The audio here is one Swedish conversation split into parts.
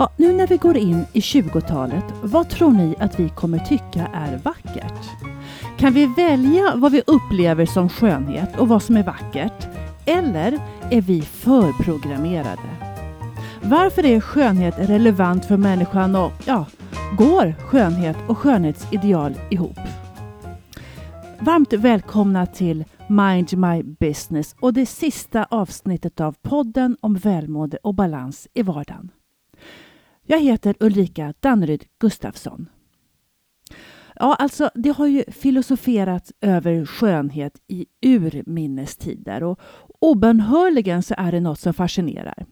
Ja, nu när vi går in i 20-talet, vad tror ni att vi kommer tycka är vackert? Kan vi välja vad vi upplever som skönhet och vad som är vackert? Eller är vi förprogrammerade? Varför är skönhet relevant för människan och ja, går skönhet och skönhetsideal ihop? Varmt välkomna till Mind My Business och det sista avsnittet av podden om välmående och balans i vardagen. Jag heter Ulrika Danneryd Gustafsson. Ja, alltså det har ju filosoferats över skönhet i urminnes tider och obönhörligen så är det något som fascinerar.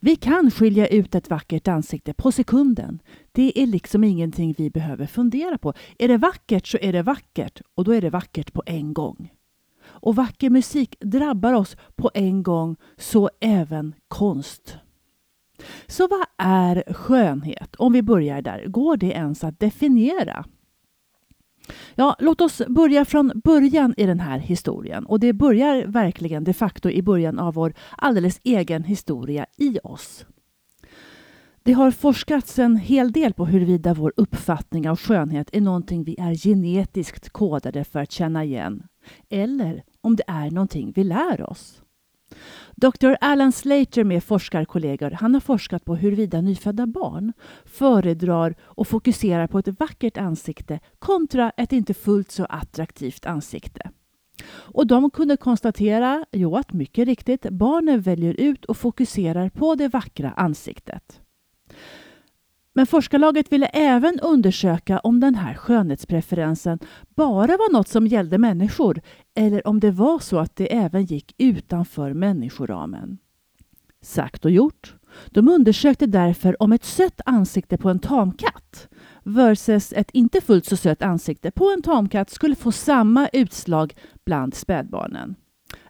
Vi kan skilja ut ett vackert ansikte på sekunden. Det är liksom ingenting vi behöver fundera på. Är det vackert så är det vackert och då är det vackert på en gång. Och vacker musik drabbar oss på en gång, så även konst. Så vad är skönhet? Om vi börjar där, går det ens att definiera? Ja, låt oss börja från början i den här historien. Och det börjar verkligen de facto i början av vår alldeles egen historia i oss. Det har forskats en hel del på huruvida vår uppfattning av skönhet är någonting vi är genetiskt kodade för att känna igen, eller om det är någonting vi lär oss. Dr. Alan Slater med forskarkollegor han har forskat på huruvida nyfödda barn föredrar och fokuserar på ett vackert ansikte kontra ett inte fullt så attraktivt ansikte. Och de kunde konstatera jo, att mycket riktigt barnen väljer ut och fokuserar på det vackra ansiktet. Men forskarlaget ville även undersöka om den här skönhetspreferensen bara var något som gällde människor eller om det var så att det även gick utanför människoramen. Sagt och gjort. De undersökte därför om ett sött ansikte på en tamkatt versus ett inte fullt så sött ansikte på en tamkatt skulle få samma utslag bland spädbarnen.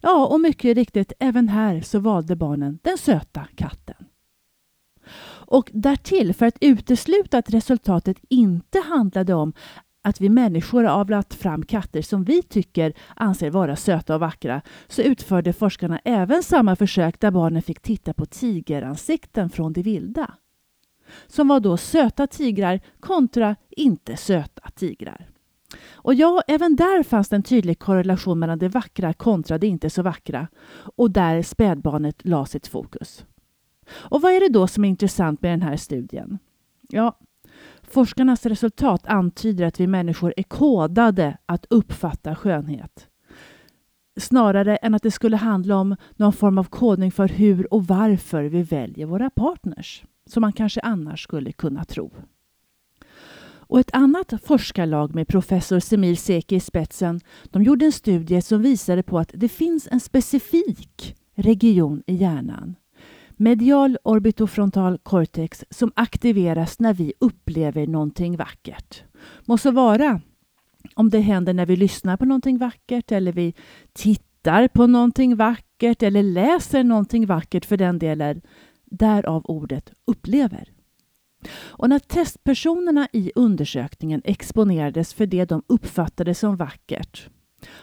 Ja, och mycket riktigt, även här så valde barnen den söta katten. Och därtill, för att utesluta att resultatet inte handlade om att vi människor har avlat fram katter som vi tycker anser vara söta och vackra, så utförde forskarna även samma försök där barnen fick titta på tigeransikten från det vilda. Som var då söta tigrar kontra inte söta tigrar. Och ja, även där fanns det en tydlig korrelation mellan det vackra kontra det inte så vackra och där spädbarnet la sitt fokus. Och vad är det då som är intressant med den här studien? Ja, forskarnas resultat antyder att vi människor är kodade att uppfatta skönhet. Snarare än att det skulle handla om någon form av kodning för hur och varför vi väljer våra partners, som man kanske annars skulle kunna tro. Och ett annat forskarlag med professor Semir Seki i spetsen, de gjorde en studie som visade på att det finns en specifik region i hjärnan medial orbitofrontal cortex som aktiveras när vi upplever någonting vackert. Må så vara om det händer när vi lyssnar på någonting vackert eller vi tittar på någonting vackert eller läser någonting vackert för den delen. Därav ordet upplever. Och när testpersonerna i undersökningen exponerades för det de uppfattade som vackert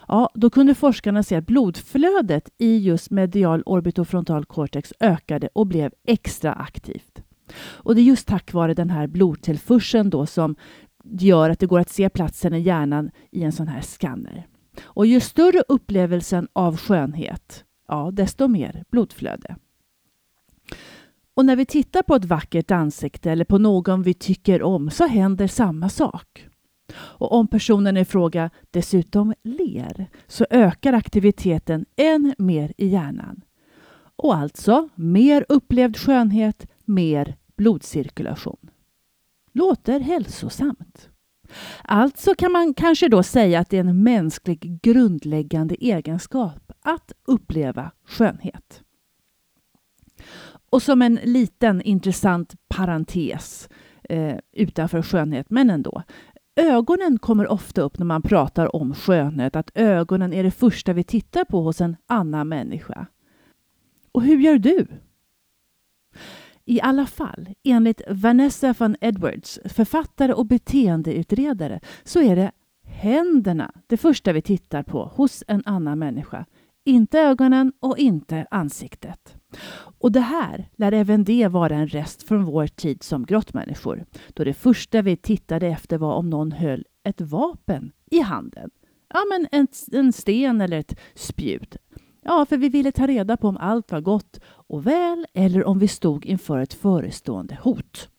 Ja, då kunde forskarna se att blodflödet i just medial orbitofrontal cortex ökade och blev extra aktivt. Och det är just tack vare den här blodtillförseln då som gör att det går att se platsen i hjärnan i en sån här skanner. Och ju större upplevelsen av skönhet, ja, desto mer blodflöde. Och när vi tittar på ett vackert ansikte eller på någon vi tycker om så händer samma sak. Och om personen i fråga dessutom ler så ökar aktiviteten än mer i hjärnan. Och alltså mer upplevd skönhet, mer blodcirkulation. Låter hälsosamt. Alltså kan man kanske då säga att det är en mänsklig grundläggande egenskap att uppleva skönhet. Och som en liten intressant parentes eh, utanför skönhet, men ändå. Ögonen kommer ofta upp när man pratar om skönhet, att ögonen är det första vi tittar på hos en annan människa. Och hur gör du? I alla fall, enligt Vanessa van Edwards, författare och beteendeutredare, så är det händerna det första vi tittar på hos en annan människa. Inte ögonen och inte ansiktet. Och det här lär även det vara en rest från vår tid som grottmänniskor, då det första vi tittade efter var om någon höll ett vapen i handen. Ja, men en, en sten eller ett spjut. Ja, för vi ville ta reda på om allt var gott och väl eller om vi stod inför ett förestående hot.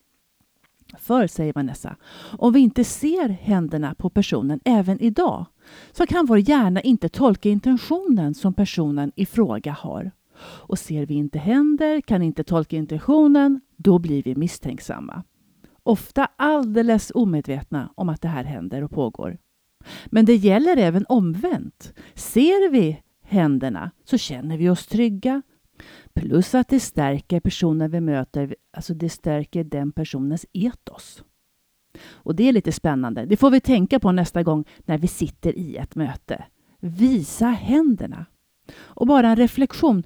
För, säger Vanessa, om vi inte ser händerna på personen även idag så kan vår hjärna inte tolka intentionen som personen i fråga har. Och ser vi inte händer, kan inte tolka intentionen, då blir vi misstänksamma. Ofta alldeles omedvetna om att det här händer och pågår. Men det gäller även omvänt. Ser vi händerna så känner vi oss trygga. Plus att det stärker personen vi möter, alltså det stärker den personens etos. Och det är lite spännande. Det får vi tänka på nästa gång när vi sitter i ett möte. Visa händerna. Och bara en reflektion.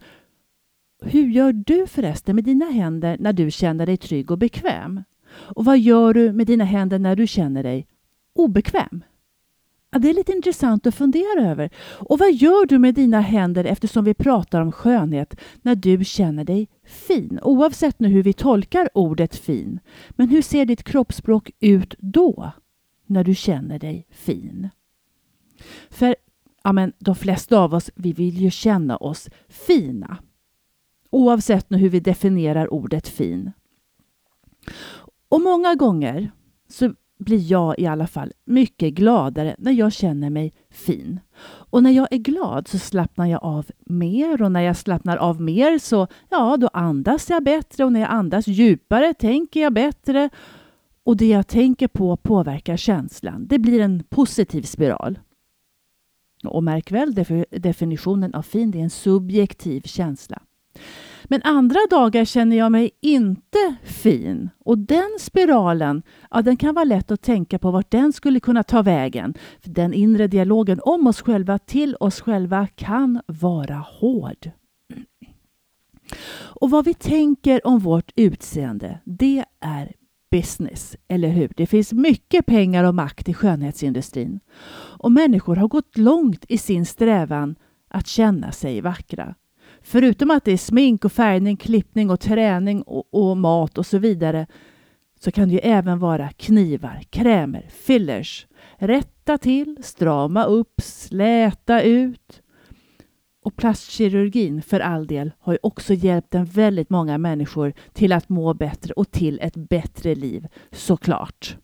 Hur gör du förresten med dina händer när du känner dig trygg och bekväm? Och vad gör du med dina händer när du känner dig obekväm? Ja, det är lite intressant att fundera över. Och vad gör du med dina händer eftersom vi pratar om skönhet när du känner dig fin? Oavsett nu hur vi tolkar ordet fin. Men hur ser ditt kroppsspråk ut då? När du känner dig fin? För ja, men, de flesta av oss vi vill ju känna oss fina. Oavsett nu hur vi definierar ordet fin. Och många gånger så blir jag i alla fall mycket gladare när jag känner mig fin. Och när jag är glad så slappnar jag av mer och när jag slappnar av mer så ja, då andas jag bättre och när jag andas djupare tänker jag bättre och det jag tänker på påverkar känslan. Det blir en positiv spiral. Och märk väl, definitionen av fin det är en subjektiv känsla. Men andra dagar känner jag mig inte fin. Och den spiralen, ja, den kan vara lätt att tänka på vart den skulle kunna ta vägen. För den inre dialogen om oss själva till oss själva kan vara hård. Och vad vi tänker om vårt utseende, det är business, eller hur? Det finns mycket pengar och makt i skönhetsindustrin. Och människor har gått långt i sin strävan att känna sig vackra. Förutom att det är smink och färgning, klippning och träning och, och mat och så vidare så kan det ju även vara knivar, krämer, fillers. Rätta till, strama upp, släta ut. Och plastkirurgin för all del har ju också hjälpt en väldigt många människor till att må bättre och till ett bättre liv, såklart.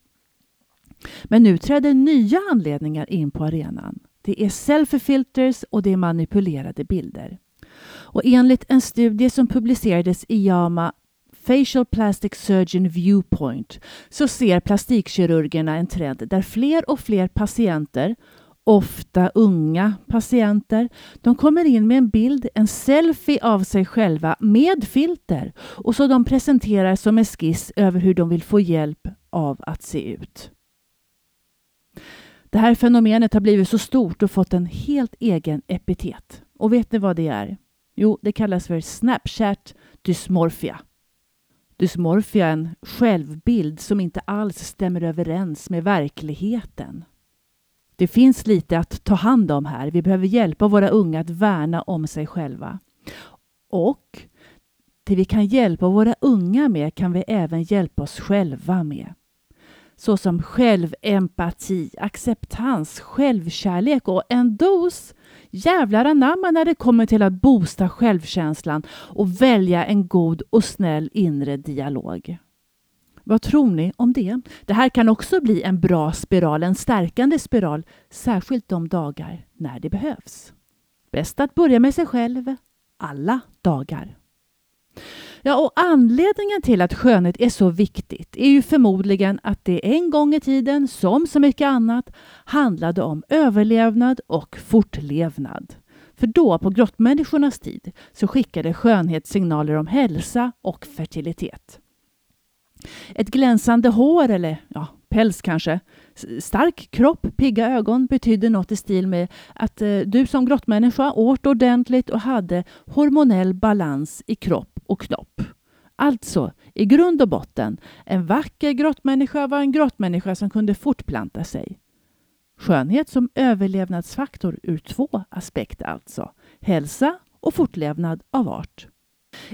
Men nu träder nya anledningar in på arenan. Det är selfie-filters och det är manipulerade bilder. Och enligt en studie som publicerades i JAMA Facial Plastic Surgeon Viewpoint så ser plastikkirurgerna en trend där fler och fler patienter ofta unga patienter. De kommer in med en bild, en selfie av sig själva med filter och så de presenterar som en skiss över hur de vill få hjälp av att se ut. Det här fenomenet har blivit så stort och fått en helt egen epitet. Och vet ni vad det är? Jo, det kallas för Snapchat dysmorphia. Dysmorphia är en självbild som inte alls stämmer överens med verkligheten. Det finns lite att ta hand om här. Vi behöver hjälpa våra unga att värna om sig själva. Och det vi kan hjälpa våra unga med kan vi även hjälpa oss själva med såsom självempati, acceptans, självkärlek och en dos jävlar anamma när det kommer till att boosta självkänslan och välja en god och snäll inre dialog. Vad tror ni om det? Det här kan också bli en bra spiral, en stärkande spiral, särskilt de dagar när det behövs. Bäst att börja med sig själv, alla dagar. Ja, och anledningen till att skönhet är så viktigt är ju förmodligen att det en gång i tiden, som så mycket annat, handlade om överlevnad och fortlevnad. För då, på grottmänniskornas tid, så skickade skönhet signaler om hälsa och fertilitet. Ett glänsande hår eller ja, päls kanske, stark kropp, pigga ögon betydde något i stil med att eh, du som grottmänniska åt ordentligt och hade hormonell balans i kropp och knopp. Alltså, i grund och botten, en vacker grottmänniska var en grottmänniska som kunde fortplanta sig. Skönhet som överlevnadsfaktor ur två aspekter alltså. Hälsa och fortlevnad av art.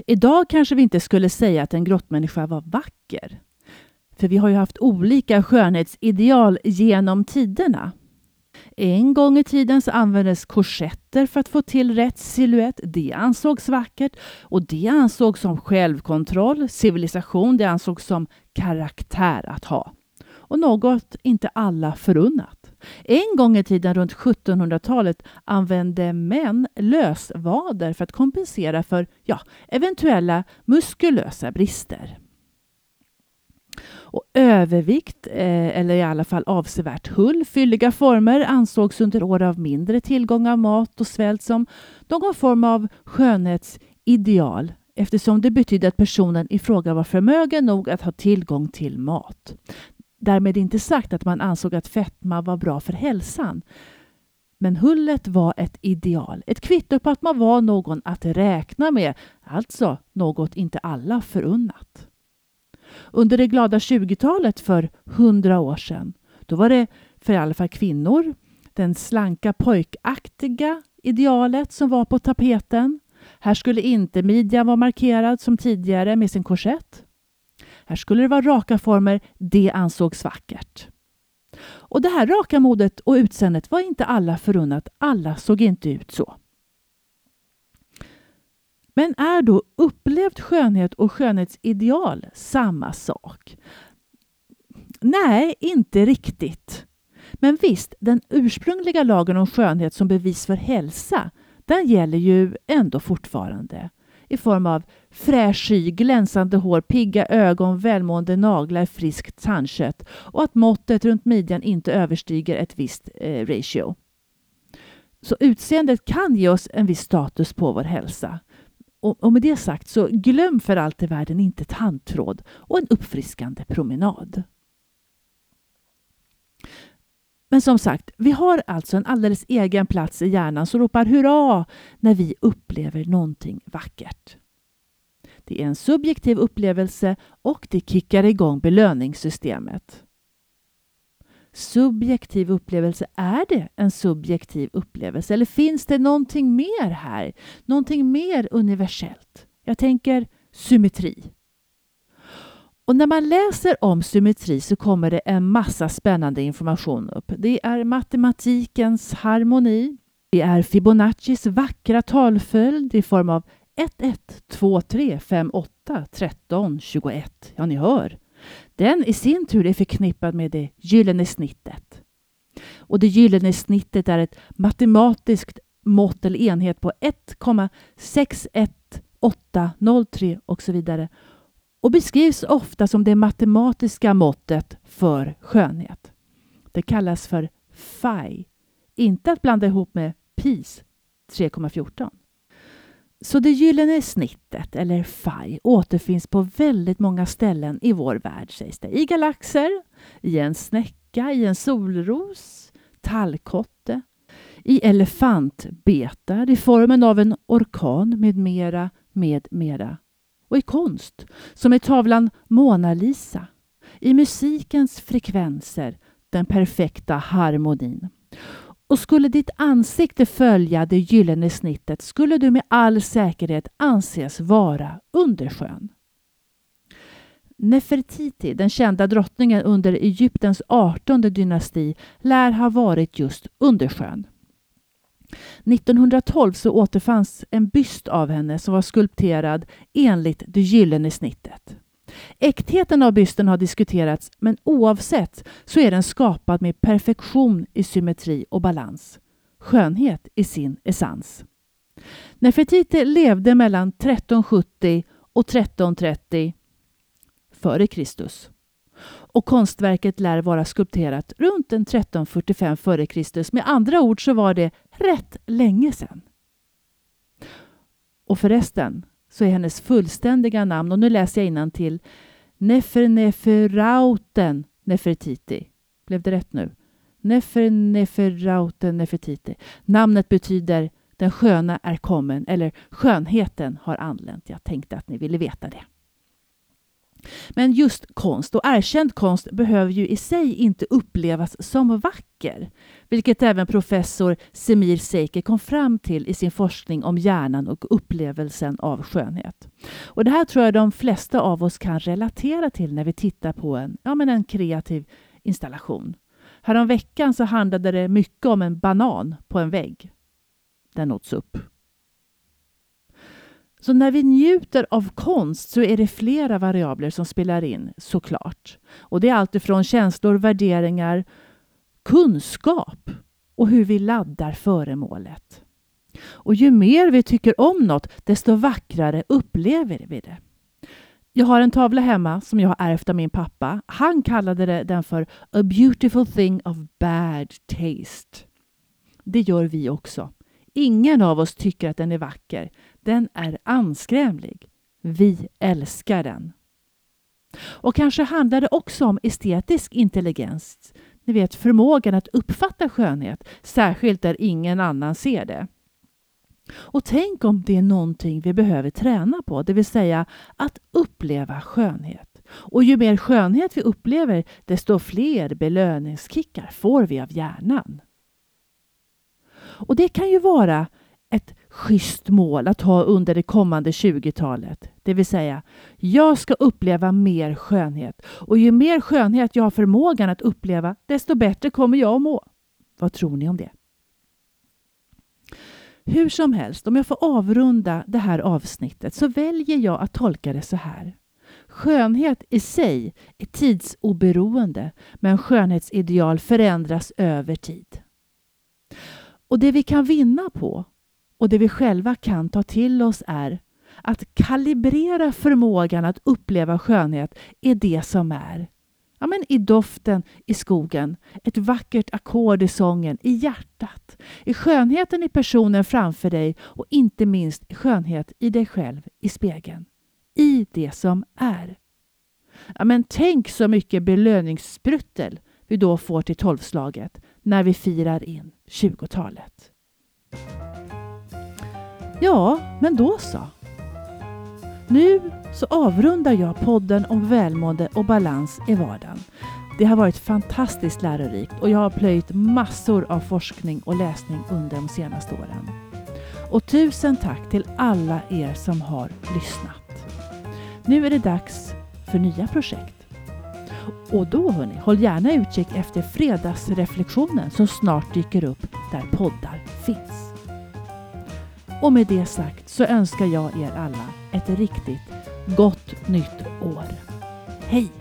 Idag kanske vi inte skulle säga att en grottmänniska var vacker. För vi har ju haft olika skönhetsideal genom tiderna. En gång i tiden så användes korsetter för att få till rätt siluett. Det ansågs vackert och det ansågs som självkontroll, civilisation, det ansågs som karaktär att ha. Och något inte alla förunnat. En gång i tiden runt 1700-talet använde män lösvader för att kompensera för ja, eventuella muskulösa brister. Och övervikt, eh, eller i alla fall avsevärt hull, fylliga former ansågs under år av mindre tillgång av mat och svält som någon form av skönhetsideal eftersom det betydde att personen i fråga var förmögen nog att ha tillgång till mat. Därmed inte sagt att man ansåg att fetma var bra för hälsan. Men hullet var ett ideal, ett kvitto på att man var någon att räkna med, alltså något inte alla förunnat. Under det glada 20-talet för hundra år sedan, då var det för i alla fall kvinnor den slanka pojkaktiga idealet som var på tapeten. Här skulle inte midjan vara markerad som tidigare med sin korsett. Här skulle det vara raka former, det ansågs vackert. Och det här raka modet och utseendet var inte alla förunnat, alla såg inte ut så. Men är då upplevd skönhet och skönhetsideal samma sak? Nej, inte riktigt. Men visst, den ursprungliga lagen om skönhet som bevis för hälsa, den gäller ju ändå fortfarande i form av fräsch hy, glänsande hår, pigga ögon, välmående naglar, friskt tandkött och att måttet runt midjan inte överstiger ett visst eh, ratio. Så utseendet kan ge oss en viss status på vår hälsa. Och, och med det sagt, så glöm för allt i världen inte tandtråd och en uppfriskande promenad. Men som sagt, vi har alltså en alldeles egen plats i hjärnan som ropar hurra när vi upplever någonting vackert. Det är en subjektiv upplevelse och det kickar igång belöningssystemet. Subjektiv upplevelse, är det en subjektiv upplevelse eller finns det någonting mer här? Någonting mer universellt? Jag tänker symmetri. Och när man läser om symmetri så kommer det en massa spännande information upp. Det är matematikens harmoni. Det är Fibonaccis vackra talföljd i form av 1, 1, 2, 3, 5, 8, 13, 21. Ja, ni hör. Den i sin tur är förknippad med det gyllene snittet. Och det gyllene snittet är ett matematiskt mått eller enhet på 1,61803 och så vidare och beskrivs ofta som det matematiska måttet för skönhet. Det kallas för phi, inte att blanda ihop med PIS 3,14. Så det gyllene snittet, eller FAI, återfinns på väldigt många ställen i vår värld sägs det. I galaxer, i en snäcka, i en solros, tallkotte, i elefantbetar, i formen av en orkan med mera, med mera och i konst, som i tavlan Mona Lisa, i musikens frekvenser, den perfekta harmonin. Och skulle ditt ansikte följa det gyllene snittet skulle du med all säkerhet anses vara underskön. Nefertiti, den kända drottningen under Egyptens artonde dynasti, lär ha varit just underskön. 1912 så återfanns en byst av henne som var skulpterad enligt det gyllene snittet. Äktheten av bysten har diskuterats men oavsett så är den skapad med perfektion i symmetri och balans. Skönhet i sin essens. Nefertiti levde mellan 1370 och 1330 före Kristus och konstverket lär vara skulpterat runt 1345 f.Kr. Med andra ord så var det rätt länge sedan. Och förresten så är hennes fullständiga namn, och nu läser jag till Neferneferauten Nefertiti. Blev det rätt nu? Neferneferauten Nefertiti. Namnet betyder den sköna är kommen eller skönheten har anlänt. Jag tänkte att ni ville veta det. Men just konst och erkänd konst behöver ju i sig inte upplevas som vacker, vilket även professor Semir Seiker kom fram till i sin forskning om hjärnan och upplevelsen av skönhet. Och det här tror jag de flesta av oss kan relatera till när vi tittar på en, ja, men en kreativ installation. Häromveckan så handlade det mycket om en banan på en vägg. Den åts upp. Så när vi njuter av konst så är det flera variabler som spelar in såklart. Och det är allt ifrån känslor, värderingar, kunskap och hur vi laddar föremålet. Och ju mer vi tycker om något, desto vackrare upplever vi det. Jag har en tavla hemma som jag har ärvt av min pappa. Han kallade den för A beautiful thing of bad taste. Det gör vi också. Ingen av oss tycker att den är vacker. Den är anskrämlig. Vi älskar den. Och kanske handlar det också om estetisk intelligens. Ni vet förmågan att uppfatta skönhet, särskilt där ingen annan ser det. Och tänk om det är någonting vi behöver träna på, det vill säga att uppleva skönhet. Och ju mer skönhet vi upplever, desto fler belöningskickar får vi av hjärnan. Och det kan ju vara ett schysst mål att ha under det kommande 20-talet. Det vill säga, jag ska uppleva mer skönhet. Och ju mer skönhet jag har förmågan att uppleva, desto bättre kommer jag att må. Vad tror ni om det? Hur som helst, om jag får avrunda det här avsnittet så väljer jag att tolka det så här. Skönhet i sig är tidsoberoende, men skönhetsideal förändras över tid. Och det vi kan vinna på och det vi själva kan ta till oss är att kalibrera förmågan att uppleva skönhet är det som är. Ja, men I doften i skogen, ett vackert ackord i sången, i hjärtat, i skönheten i personen framför dig och inte minst skönhet i dig själv i spegeln. I det som är. Ja, men tänk så mycket belöningsspruttel vi då får till tolvslaget när vi firar in 20-talet. Ja, men då så. Nu så avrundar jag podden om välmående och balans i vardagen. Det har varit fantastiskt lärorikt och jag har plöjt massor av forskning och läsning under de senaste åren. Och tusen tack till alla er som har lyssnat. Nu är det dags för nya projekt. Och då hörni, håll gärna utkik efter fredagsreflektionen som snart dyker upp där poddar finns. Och med det sagt så önskar jag er alla ett riktigt gott nytt år. Hej!